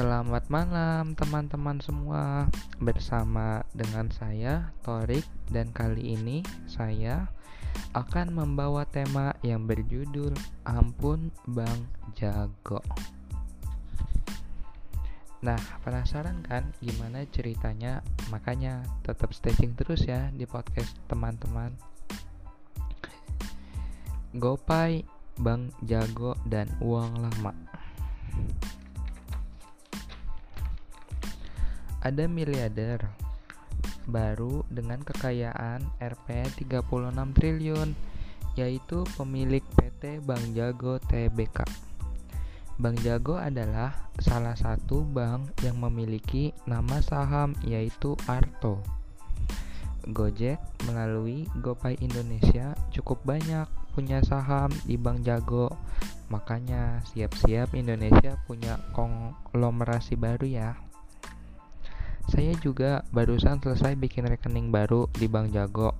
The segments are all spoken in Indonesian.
Selamat malam teman-teman semua. Bersama dengan saya Torik Dan kali ini saya akan membawa tema yang berjudul Ampun Bang Jago. Nah penasaran kan gimana ceritanya? Makanya tetap staging terus ya di podcast teman-teman. Gopay, Bang Jago, dan uang lama ada miliarder baru dengan kekayaan Rp 36 triliun yaitu pemilik PT Bank Jago Tbk. Bank Jago adalah salah satu bank yang memiliki nama saham yaitu Arto. Gojek melalui GoPay Indonesia cukup banyak punya saham di Bank Jago. Makanya siap-siap Indonesia punya konglomerasi baru ya. Saya juga barusan selesai bikin rekening baru di Bank Jago.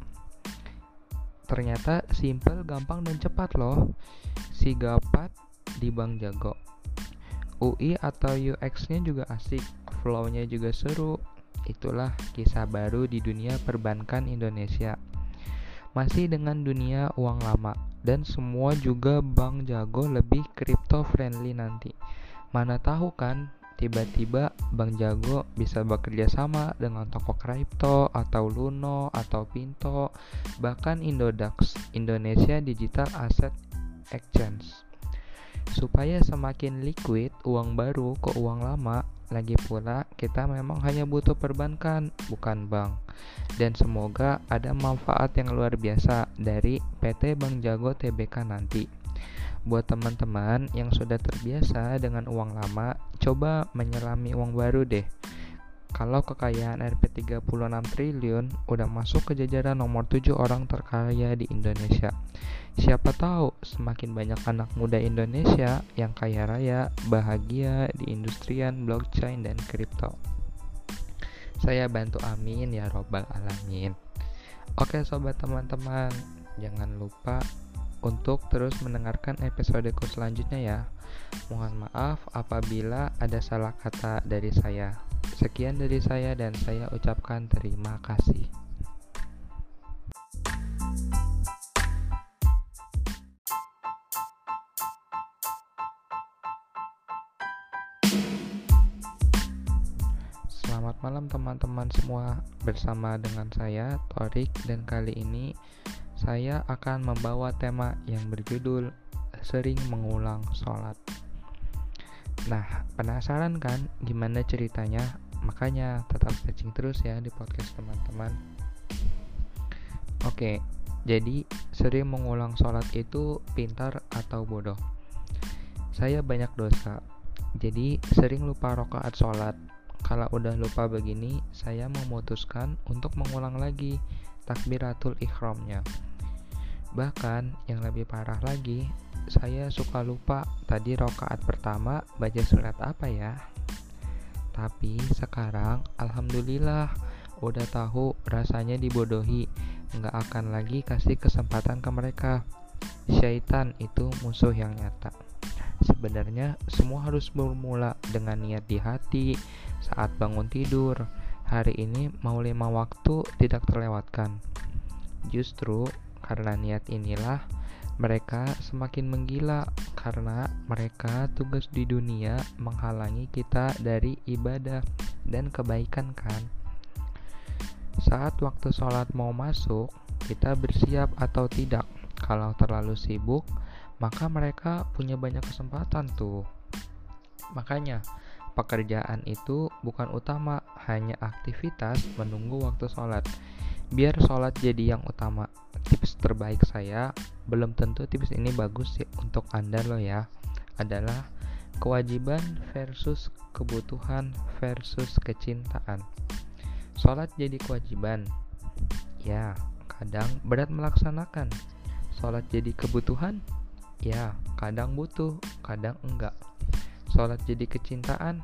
Ternyata simple, gampang, dan cepat loh. Si Gapat di Bank Jago. UI atau UX-nya juga asik, flow-nya juga seru. Itulah kisah baru di dunia perbankan Indonesia. Masih dengan dunia uang lama dan semua juga Bank Jago lebih crypto friendly nanti. Mana tahu kan tiba-tiba Bang Jago bisa bekerja sama dengan toko kripto atau Luno atau Pinto, bahkan Indodax, Indonesia Digital Asset Exchange. Supaya semakin liquid uang baru ke uang lama, lagi pula kita memang hanya butuh perbankan, bukan bank. Dan semoga ada manfaat yang luar biasa dari PT Bank Jago TBK nanti. Buat teman-teman yang sudah terbiasa dengan uang lama, coba menyelami uang baru deh. Kalau kekayaan Rp 36 triliun udah masuk ke jajaran nomor 7 orang terkaya di Indonesia. Siapa tahu semakin banyak anak muda Indonesia yang kaya raya, bahagia di industrian blockchain dan kripto. Saya bantu amin ya robbal alamin. Oke sobat teman-teman, jangan lupa untuk terus mendengarkan episodeku selanjutnya ya. Mohon maaf apabila ada salah kata dari saya. Sekian dari saya dan saya ucapkan terima kasih. Selamat malam teman-teman semua Bersama dengan saya Torik dan kali ini saya akan membawa tema yang berjudul sering mengulang sholat. Nah, penasaran kan gimana ceritanya? Makanya tetap searching terus ya di podcast teman-teman. Oke, jadi sering mengulang sholat itu pintar atau bodoh? Saya banyak dosa, jadi sering lupa rokaat sholat. Kalau udah lupa begini, saya memutuskan untuk mengulang lagi takbiratul ikhramnya. Bahkan yang lebih parah lagi, saya suka lupa tadi rokaat pertama baca surat apa ya. Tapi sekarang alhamdulillah udah tahu rasanya dibodohi, nggak akan lagi kasih kesempatan ke mereka. Syaitan itu musuh yang nyata. Sebenarnya semua harus bermula dengan niat di hati saat bangun tidur. Hari ini mau lima waktu tidak terlewatkan. Justru karena niat inilah mereka semakin menggila karena mereka tugas di dunia menghalangi kita dari ibadah dan kebaikan kan. Saat waktu sholat mau masuk, kita bersiap atau tidak. Kalau terlalu sibuk, maka mereka punya banyak kesempatan tuh. Makanya, pekerjaan itu bukan utama, hanya aktivitas menunggu waktu sholat. Biar sholat jadi yang utama tips terbaik saya belum tentu tips ini bagus sih untuk anda loh ya adalah kewajiban versus kebutuhan versus kecintaan. Sholat jadi kewajiban? Ya kadang berat melaksanakan. Sholat jadi kebutuhan? Ya kadang butuh kadang enggak sholat jadi kecintaan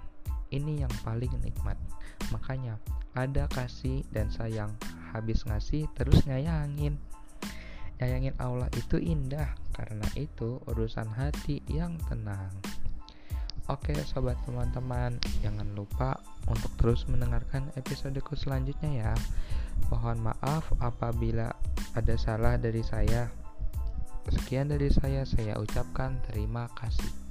ini yang paling nikmat makanya ada kasih dan sayang habis ngasih terus nyayangin nyayangin Allah itu indah karena itu urusan hati yang tenang Oke sobat teman-teman, jangan lupa untuk terus mendengarkan episodeku selanjutnya ya. Mohon maaf apabila ada salah dari saya. Sekian dari saya, saya ucapkan terima kasih.